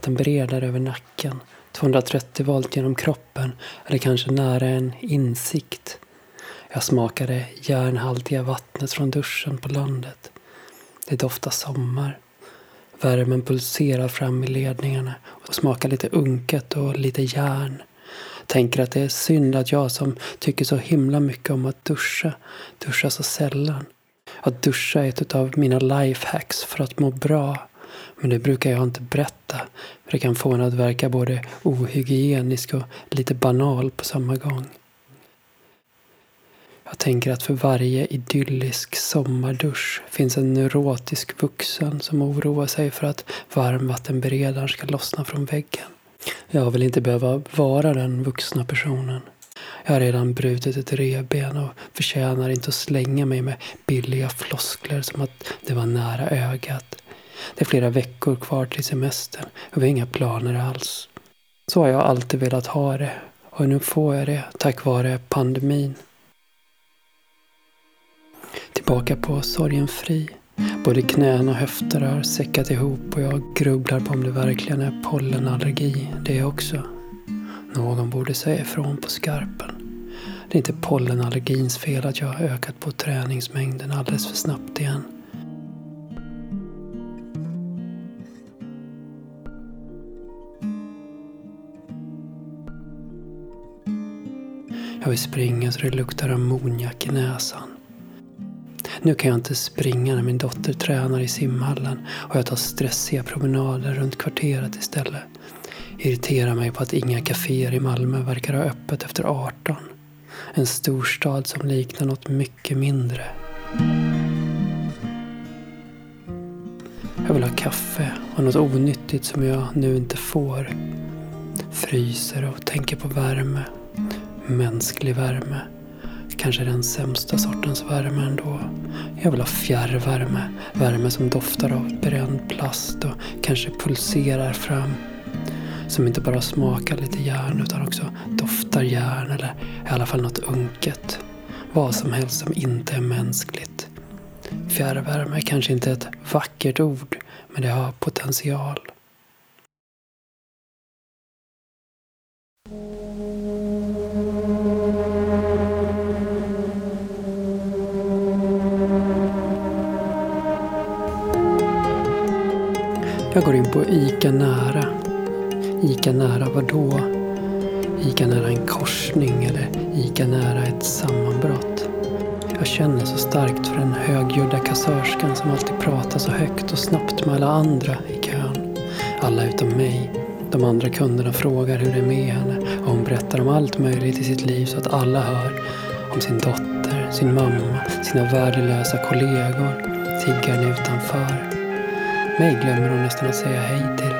vatten bredare över nacken. 230 volt genom kroppen. Eller kanske nära en insikt. Jag smakade järnhaltiga vattnet från duschen på landet. Det doftar sommar. Värmen pulserar fram i ledningarna och smakar lite unket och lite järn. Tänker att det är synd att jag som tycker så himla mycket om att duscha, duschar så sällan. Att duscha är ett av mina lifehacks för att må bra. Men det brukar jag inte berätta, för det kan få en att verka både ohygienisk och lite banal på samma gång. Jag tänker att för varje idyllisk sommardusch finns en neurotisk vuxen som oroar sig för att varmvattenberedaren ska lossna från väggen. Jag vill inte behöva vara den vuxna personen. Jag har redan brutit ett revben och förtjänar inte att slänga mig med billiga floskler som att det var nära ögat. Det är flera veckor kvar till semestern och vi har inga planer alls. Så har jag alltid velat ha det och nu får jag det tack vare pandemin. Tillbaka på sorgen fri. Både knän och höfter har säckat ihop och jag grubblar på om det verkligen är pollenallergi det också. Någon borde säga ifrån på skarpen. Det är inte pollenallergins fel att jag har ökat på träningsmängden alldeles för snabbt igen. Jag vill springa så det luktar ammoniak i näsan. Nu kan jag inte springa när min dotter tränar i simhallen och jag tar stressiga promenader runt kvarteret istället. Irriterar mig på att inga kaféer i Malmö verkar ha öppet efter 18. En storstad som liknar något mycket mindre. Jag vill ha kaffe och något onyttigt som jag nu inte får. Fryser och tänker på värme. Mänsklig värme. Kanske den sämsta sortens värme ändå. Jag vill ha fjärrvärme. Värme som doftar av bränd plast och kanske pulserar fram. Som inte bara smakar lite järn utan också doftar järn eller i alla fall något unket. Vad som helst som inte är mänskligt. Fjärrvärme är kanske inte ett vackert ord men det har potential. Jag går in på ICA Nära. ICA Nära vadå? ICA Nära en korsning eller ICA Nära ett sammanbrott. Jag känner så starkt för den högljudda kassörskan som alltid pratar så högt och snabbt med alla andra i kön. Alla utom mig. De andra kunderna frågar hur det är med henne och hon berättar om allt möjligt i sitt liv så att alla hör. Om sin dotter, sin mamma, sina värdelösa kollegor, tiggaren utanför. Mig glömmer hon nästan att säga hej till.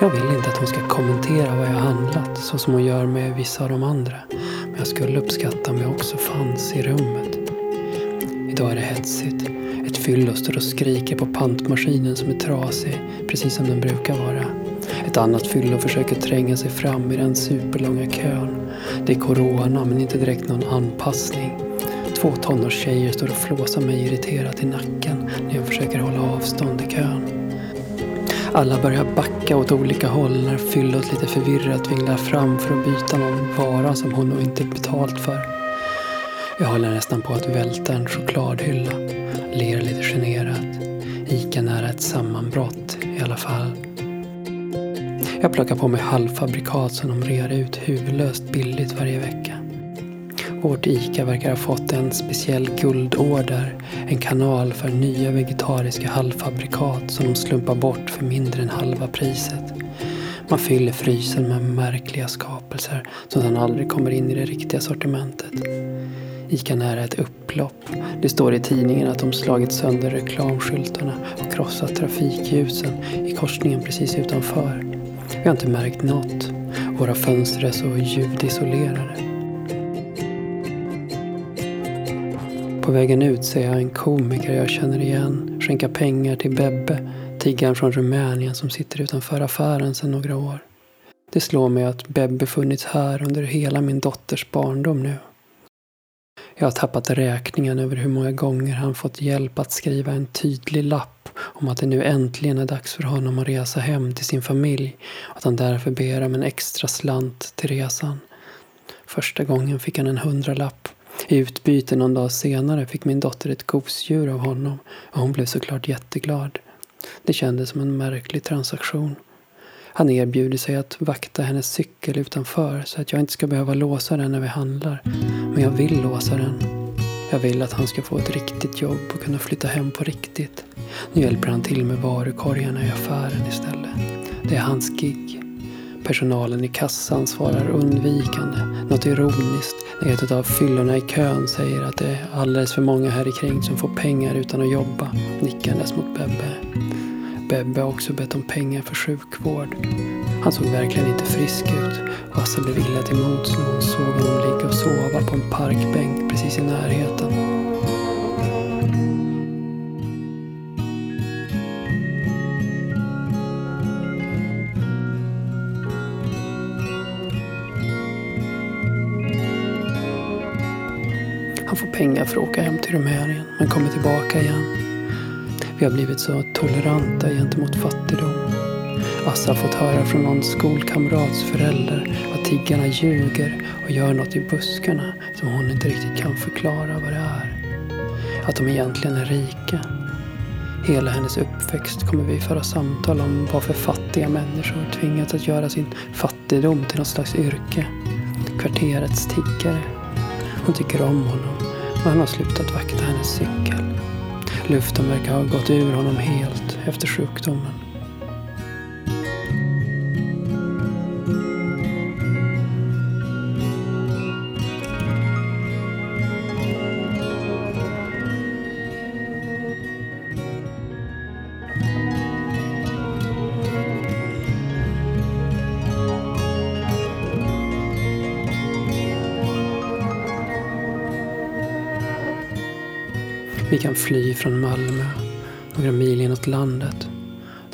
Jag vill inte att hon ska kommentera vad jag handlat så som hon gör med vissa av de andra. Men jag skulle uppskatta om jag också fanns i rummet. Idag är det hetsigt. Ett fyllo står och skriker på pantmaskinen som är trasig, precis som den brukar vara. Ett annat fyllo försöker tränga sig fram i den superlånga kön. Det är corona, men inte direkt någon anpassning. Två tonårstjejer står och flåsar mig irriterat i nacken när jag försöker hålla avstånd i kön. Alla börjar backa åt olika håll när fyllot lite förvirrat vinglar fram för att byta någon vara som hon nog inte betalt för. Jag håller nästan på att välta en chokladhylla. Ler lite generat. Ica nära ett sammanbrott i alla fall. Jag plockar på mig halvfabrikat som de rear ut huvudlöst billigt varje vecka. Vårt ICA verkar ha fått en speciell guldorder. En kanal för nya vegetariska halvfabrikat som de slumpar bort för mindre än halva priset. Man fyller frysen med märkliga skapelser som sedan aldrig kommer in i det riktiga sortimentet. ICA nära ett upplopp. Det står i tidningen att de slagit sönder reklamskyltarna och krossat trafikljusen i korsningen precis utanför. Vi har inte märkt något. Våra fönster är så ljudisolerade. På vägen ut ser jag en komiker jag känner igen skänka pengar till Bebbe, tiggaren från Rumänien som sitter utanför affären sedan några år. Det slår mig att Bebbe funnits här under hela min dotters barndom nu. Jag har tappat räkningen över hur många gånger han fått hjälp att skriva en tydlig lapp om att det nu äntligen är dags för honom att resa hem till sin familj och att han därför ber om en extra slant till resan. Första gången fick han en hundralapp. I utbyte någon dag senare fick min dotter ett gosedjur av honom och hon blev såklart jätteglad. Det kändes som en märklig transaktion. Han erbjuder sig att vakta hennes cykel utanför så att jag inte ska behöva låsa den när vi handlar. Men jag vill låsa den. Jag vill att han ska få ett riktigt jobb och kunna flytta hem på riktigt. Nu hjälper han till med varukorgarna i affären istället. Det är hans gig. Personalen i kassan svarar undvikande, något ironiskt, när ett av fyllorna i kön säger att det är alldeles för många här i kring som får pengar utan att jobba, nickandes mot Bebbe. Bebbe har också bett om pengar för sjukvård. Han såg verkligen inte frisk ut och Assa blev illa till mods när hon såg honom ligga och sova på en parkbänk precis i närheten. Pengar för att åka hem till Rumänien men kommer tillbaka igen. Vi har blivit så toleranta gentemot fattigdom. Assa har fått höra från någon skolkamrats förälder att tiggarna ljuger och gör något i buskarna som hon inte riktigt kan förklara vad det är. Att de egentligen är rika. Hela hennes uppväxt kommer vi föra samtal om varför fattiga människor tvingats att göra sin fattigdom till något slags yrke. Kvarterets tiggare. Hon tycker om honom, och han har slutat vakta hennes cykel. Luften verkar ha gått ur honom helt efter sjukdomen. Vi kan fly från Malmö, några mil inåt landet.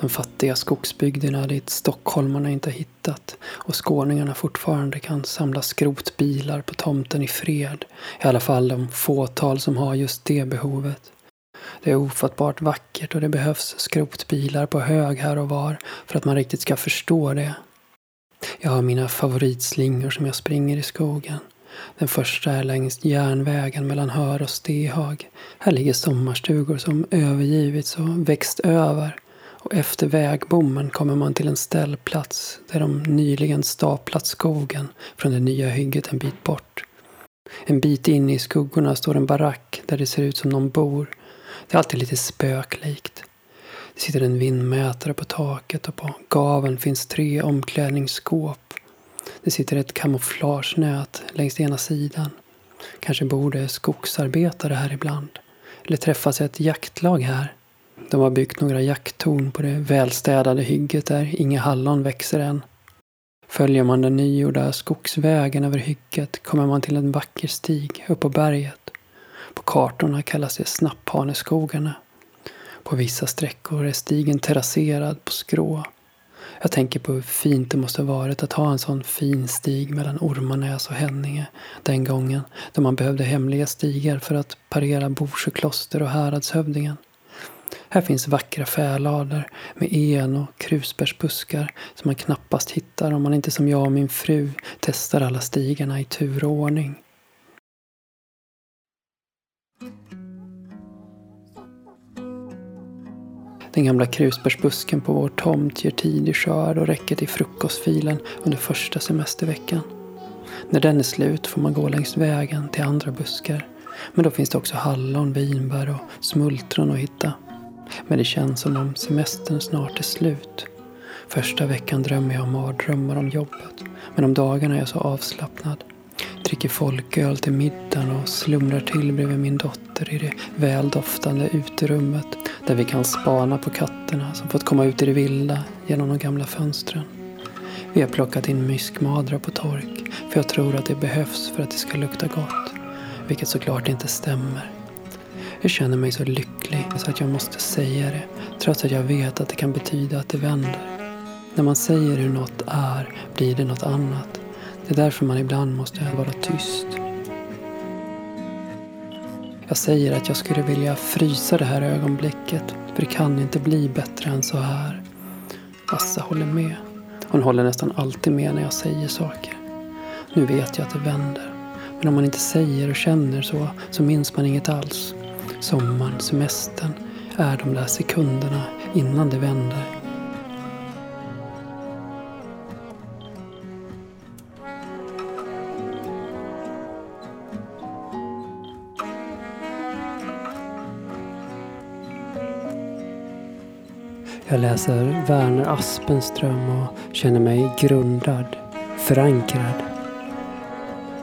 De fattiga skogsbygderna dit stockholmarna inte hittat och skåningarna fortfarande kan samla skrotbilar på tomten i fred. I alla fall de fåtal som har just det behovet. Det är ofattbart vackert och det behövs skrotbilar på hög här och var för att man riktigt ska förstå det. Jag har mina favoritslingor som jag springer i skogen. Den första är längs järnvägen mellan Hör och Stehag. Här ligger sommarstugor som övergivits och växt över. Och efter vägbommen kommer man till en ställplats där de nyligen staplat skogen från det nya hygget en bit bort. En bit in i skuggorna står en barack där det ser ut som någon bor. Det är alltid lite spöklikt. Det sitter en vindmätare på taket och på gaveln finns tre omklädningsskåp det sitter ett kamouflagenät längs ena sidan. Kanske bor det skogsarbetare här ibland. Eller träffas ett jaktlag här. De har byggt några jakttorn på det välstädade hygget där inga hallon växer än. Följer man den nygjorda skogsvägen över hygget kommer man till en vacker stig upp på berget. På kartorna kallas det Snapphaneskogarna. På vissa sträckor är stigen terrasserad på skrå. Jag tänker på hur fint det måste varit att ha en sån fin stig mellan Ormanäs och Henninge den gången då man behövde hemliga stigar för att parera Borsjökloster och häradshövdingen. Här finns vackra fälader med en och krusbärsbuskar som man knappast hittar om man inte som jag och min fru testar alla stigarna i tur och ordning. Den gamla krusbärsbusken på vår tomt ger tidig skörd och räcker till frukostfilen under första semesterveckan. När den är slut får man gå längs vägen till andra buskar. Men då finns det också hallon, vinbär och smultron att hitta. Men det känns som om semestern snart är slut. Första veckan drömmer jag mardrömmar om jobbet. Men om dagarna är jag så avslappnad dricker folköl till middagen och slumrar till bredvid min dotter i det väldoftande uterummet där vi kan spana på katterna som fått komma ut i det vilda genom de gamla fönstren. Vi har plockat in myskmadra på tork för jag tror att det behövs för att det ska lukta gott. Vilket såklart inte stämmer. Jag känner mig så lycklig så att jag måste säga det trots att jag vet att det kan betyda att det vänder. När man säger hur något är blir det något annat. Det är därför man ibland måste vara tyst. Jag säger att jag skulle vilja frysa det här ögonblicket, för det kan inte bli bättre än så här. Assa håller med. Hon håller nästan alltid med när jag säger saker. Nu vet jag att det vänder. Men om man inte säger och känner så, så minns man inget alls. Sommaren, semestern, är de där sekunderna innan det vänder. Jag läser Verner Aspenström och känner mig grundad, förankrad.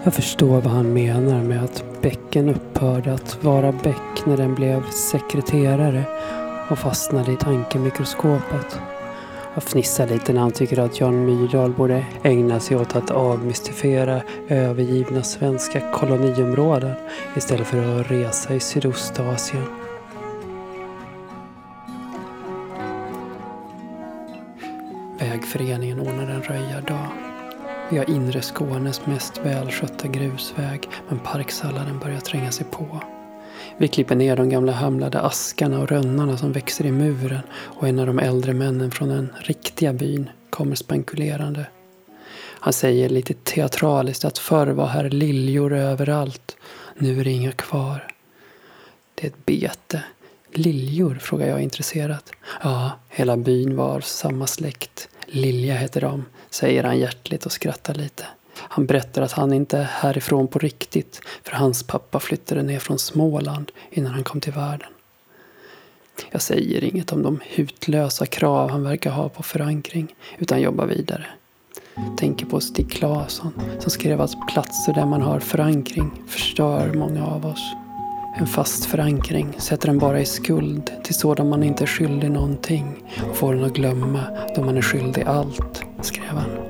Jag förstår vad han menar med att bäcken upphörde att vara bäck när den blev sekreterare och fastnade i tankemikroskopet. Jag fnissar lite när han tycker att Jan Myrdal borde ägna sig åt att avmystifiera övergivna svenska koloniområden istället för att resa i Sydostasien. Föreningen ordnar en röjardag. Vi har inre Skånes mest välskötta grusväg men parksalladen börjar tränga sig på. Vi klipper ner de gamla hamlade askarna och rönnarna som växer i muren och en av de äldre männen från den riktiga byn kommer spankulerande. Han säger lite teatraliskt att förr var här liljor överallt. Nu är det inga kvar. Det är ett bete. Liljor? frågar jag intresserat. Ja, hela byn var samma släkt. Lilja heter de, säger han hjärtligt och skrattar lite. Han berättar att han inte är härifrån på riktigt för hans pappa flyttade ner från Småland innan han kom till världen. Jag säger inget om de hutlösa krav han verkar ha på förankring utan jobbar vidare. Tänker på Stig Claesson som skrev att platser där man har förankring förstör många av oss. En fast förankring sätter en bara i skuld till sådan man inte är skyldig någonting och får en att glömma då man är skyldig allt, skrev han.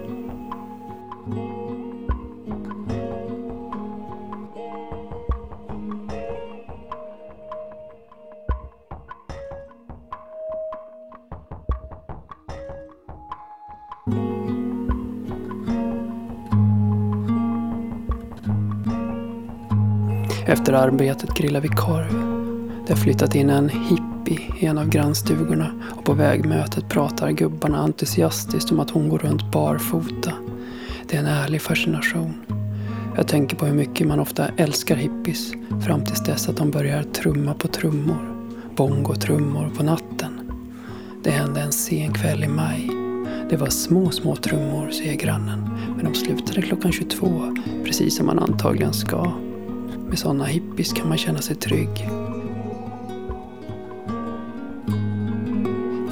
Efter arbetet grillar vi korv. Det har flyttat in en hippie i en av grannstugorna och på vägmötet pratar gubbarna entusiastiskt om att hon går runt barfota. Det är en ärlig fascination. Jag tänker på hur mycket man ofta älskar hippies fram tills dess att de börjar trumma på trummor. Bongotrummor på natten. Det hände en sen kväll i maj. Det var små, små trummor, säger grannen. Men de slutade klockan 22, precis som man antagligen ska. Med sådana hippies kan man känna sig trygg.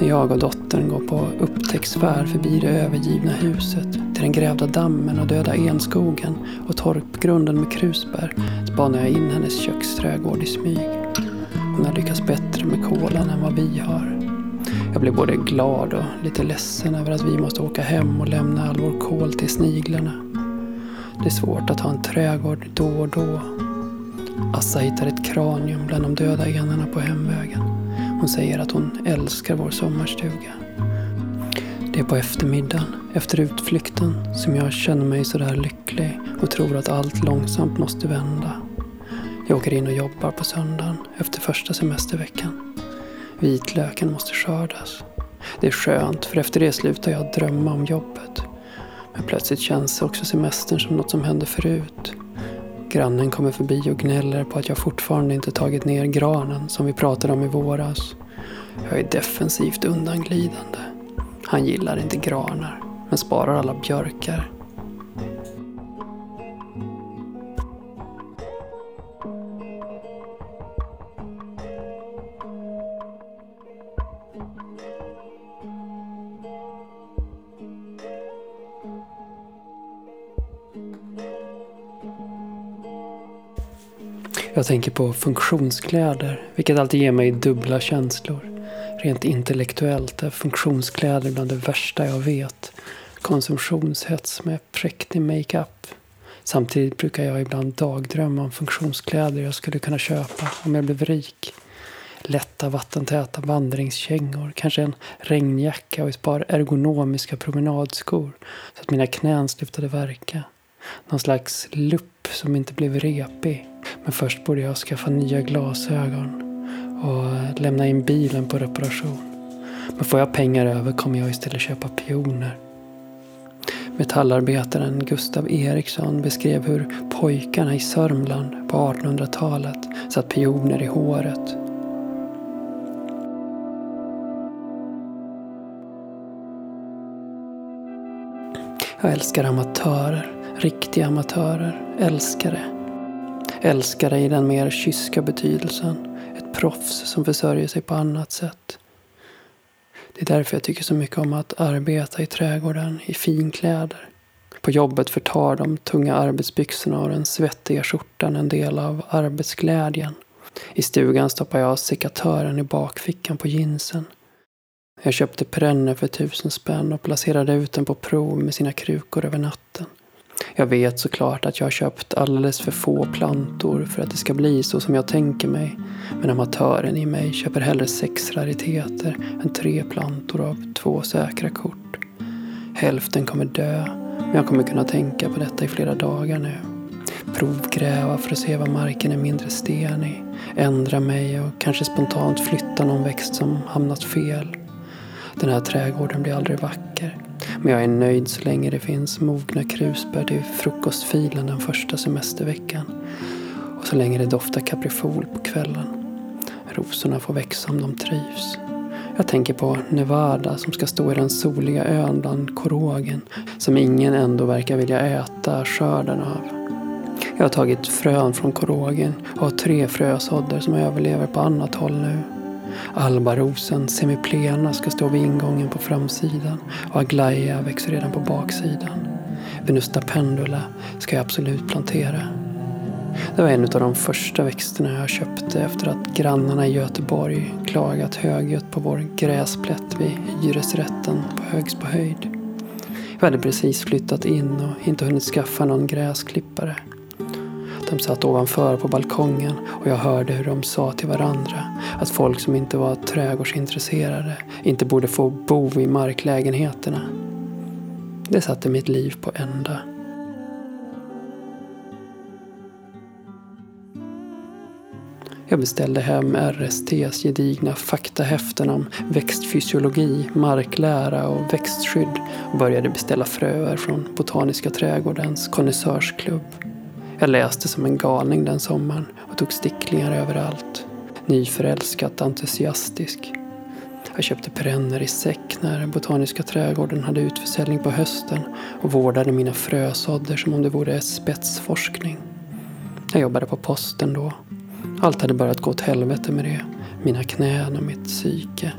När jag och dottern går på upptäcktsfärd förbi det övergivna huset till den grävda dammen och döda enskogen och torpgrunden med krusbär spanar jag in hennes köksträdgård i smyg. Hon har lyckats bättre med kolan än vad vi har. Jag blir både glad och lite ledsen över att vi måste åka hem och lämna all vår kol till sniglarna. Det är svårt att ha en trädgård då och då Assa hittar ett kranium bland de döda enarna på hemvägen. Hon säger att hon älskar vår sommarstuga. Det är på eftermiddagen, efter utflykten, som jag känner mig sådär lycklig och tror att allt långsamt måste vända. Jag åker in och jobbar på söndagen efter första semesterveckan. Vitlöken måste skördas. Det är skönt, för efter det slutar jag drömma om jobbet. Men plötsligt känns också semestern som något som hände förut. Grannen kommer förbi och gnäller på att jag fortfarande inte tagit ner granen som vi pratade om i våras. Jag är defensivt undanglidande. Han gillar inte granar, men sparar alla björkar Jag tänker på funktionskläder, vilket alltid ger mig dubbla känslor. Rent intellektuellt är funktionskläder bland det värsta jag vet. Konsumtionshets med präktig makeup. Samtidigt brukar jag ibland dagdrömma om funktionskläder jag skulle kunna köpa om jag blev rik. Lätta vattentäta vandringskängor, kanske en regnjacka och ett par ergonomiska promenadskor så att mina knän slutade verka. Någon slags lupp som inte blev repig men först borde jag skaffa nya glasögon och lämna in bilen på reparation. Men får jag pengar över kommer jag istället köpa pioner. Metallarbetaren Gustav Eriksson beskrev hur pojkarna i Sörmland på 1800-talet satt pioner i håret. Jag älskar amatörer, riktiga amatörer, älskare. Älskare i den mer kyska betydelsen, ett proffs som försörjer sig på annat sätt. Det är därför jag tycker så mycket om att arbeta i trädgården i finkläder. På jobbet förtar de tunga arbetsbyxorna och den svettiga skjortan en del av arbetsglädjen. I stugan stoppar jag sekatören i bakfickan på jeansen. Jag köpte perenner för tusen spänn och placerade ut den på prov med sina krukor över natten. Jag vet såklart att jag har köpt alldeles för få plantor för att det ska bli så som jag tänker mig. Men amatören i mig köper hellre sex rariteter än tre plantor av två säkra kort. Hälften kommer dö, men jag kommer kunna tänka på detta i flera dagar nu. Provgräva för att se var marken är mindre stenig. Ändra mig och kanske spontant flytta någon växt som hamnat fel. Den här trädgården blir aldrig vacker. Men jag är nöjd så länge det finns mogna krusbär till frukostfilen den första semesterveckan. Och så länge det doftar kaprifol på kvällen. Rosorna får växa om de trivs. Jag tänker på Nevada som ska stå i den soliga ön bland korogen som ingen ändå verkar vilja äta skörden av. Jag har tagit frön från korogen och har tre frösådder som överlever på annat håll nu. Albarosen semiplena ska stå vid ingången på framsidan och Aglaia växer redan på baksidan. Venusta pendula ska jag absolut plantera. Det var en av de första växterna jag köpte efter att grannarna i Göteborg klagat högljutt på vår gräsplätt vid hyresrätten på Högsbo höjd. Vi hade precis flyttat in och inte hunnit skaffa någon gräsklippare. De satt ovanför på balkongen och jag hörde hur de sa till varandra att folk som inte var trädgårdsintresserade inte borde få bo i marklägenheterna. Det satte mitt liv på ända. Jag beställde hem RSTs gedigna faktahäften om växtfysiologi, marklära och växtskydd och började beställa fröer från Botaniska trädgårdens konnässörsklubb. Jag läste som en galning den sommaren och tog sticklingar överallt. Nyförälskat entusiastisk. Jag köpte perenner i säck när Botaniska trädgården hade utförsäljning på hösten och vårdade mina frösådder som om det vore spetsforskning. Jag jobbade på posten då. Allt hade börjat gå åt helvete med det. Mina knän och mitt psyke.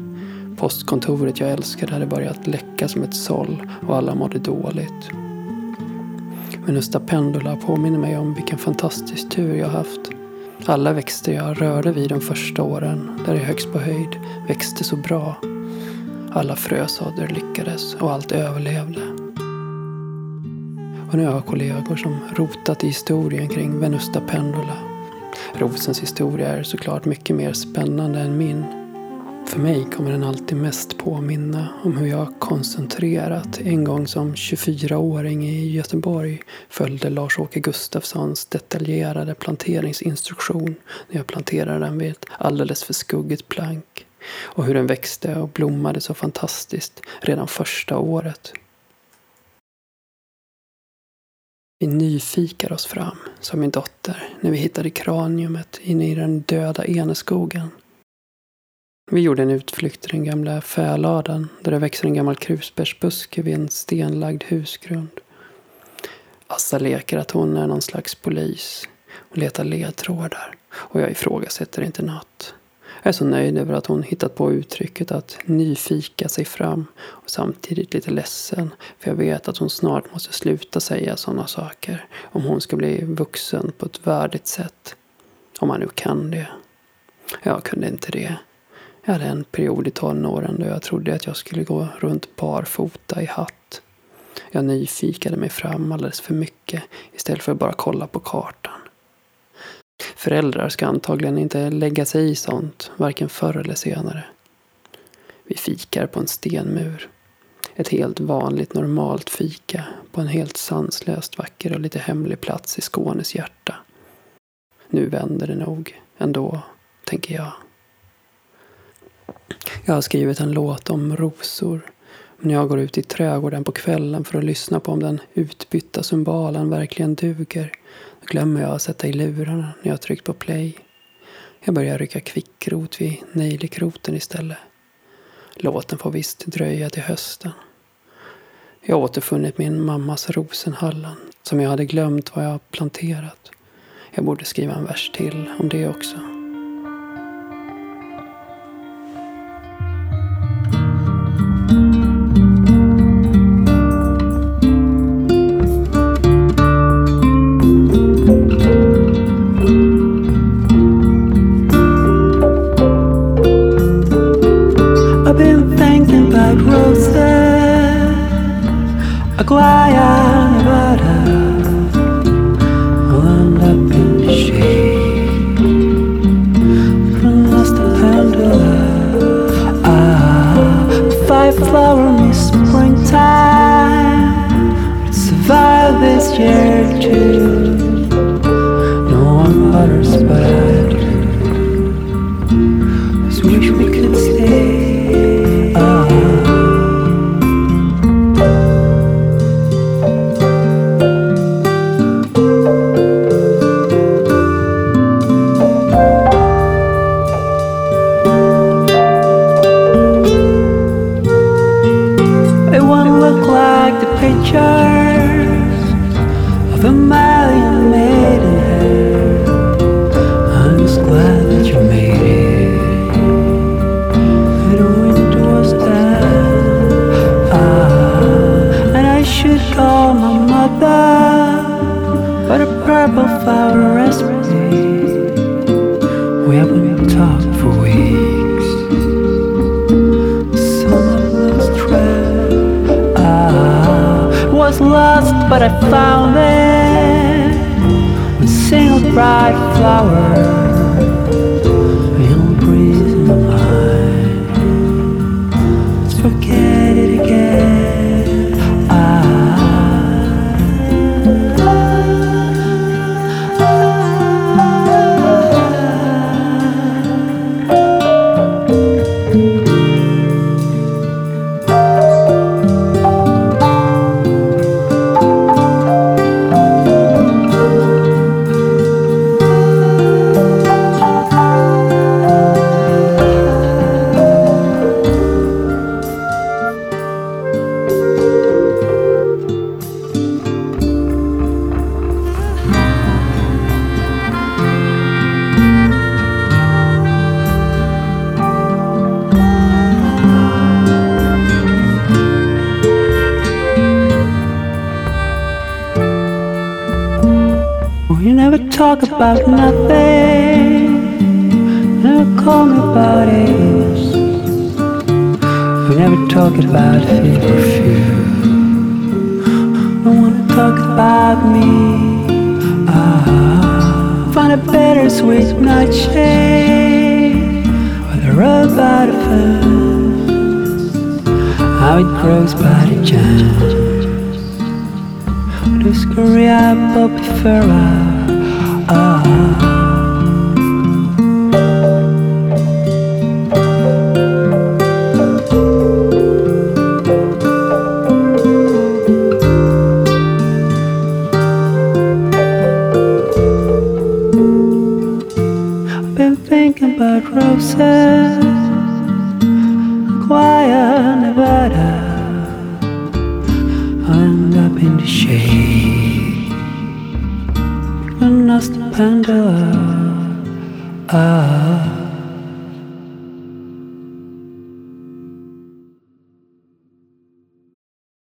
Postkontoret jag älskade hade börjat läcka som ett såll och alla mådde dåligt. Venusta pendula påminner mig om vilken fantastisk tur jag haft. Alla växter jag rörde vid de första åren, där jag högst på höjd, växte så bra. Alla frösådder lyckades och allt överlevde. Och nu har jag kollegor som rotat i historien kring Venusta pendula. Rosens historia är såklart mycket mer spännande än min. För mig kommer den alltid mest påminna om hur jag koncentrerat en gång som 24-åring i Göteborg följde Lars-Åke Gustafssons detaljerade planteringsinstruktion när jag planterade den vid ett alldeles för skuggigt plank. Och hur den växte och blommade så fantastiskt redan första året. Vi nyfikar oss fram, som min dotter när vi hittade kraniumet inne i den döda eneskogen vi gjorde en utflykt till den gamla fäladan där det växer en gammal krusbärsbuske vid en stenlagd husgrund. Assa leker att hon är någon slags polis och letar ledtrådar och jag ifrågasätter inte något. Jag är så nöjd över att hon hittat på uttrycket att nyfika sig fram och samtidigt lite ledsen för jag vet att hon snart måste sluta säga sådana saker om hon ska bli vuxen på ett värdigt sätt. Om man nu kan det. Jag kunde inte det. Jag hade en period i tonåren då jag trodde att jag skulle gå runt barfota i hatt. Jag nyfikade mig fram alldeles för mycket istället för att bara kolla på kartan. Föräldrar ska antagligen inte lägga sig i sånt, varken förr eller senare. Vi fikar på en stenmur. Ett helt vanligt normalt fika på en helt sanslöst vacker och lite hemlig plats i Skånes hjärta. nu vänder det nog ändå, tänker jag. Jag har skrivit en låt om rosor. När jag går ut i trädgården på kvällen för att lyssna på om den utbytta cymbalen verkligen duger, då glömmer jag att sätta i lurarna när jag tryckt på play. Jag börjar rycka kvickrot vid nejlikroten istället. Låten får visst dröja till hösten. Jag har återfunnit min mammas rosenhallan som jag hade glömt vad jag planterat. Jag borde skriva en vers till om det också. Was lost, but I found it. A single bright flower. How it grows by the chance. Du scurrier bopifera ah. I've been thinking about roses, Pandora. Ah.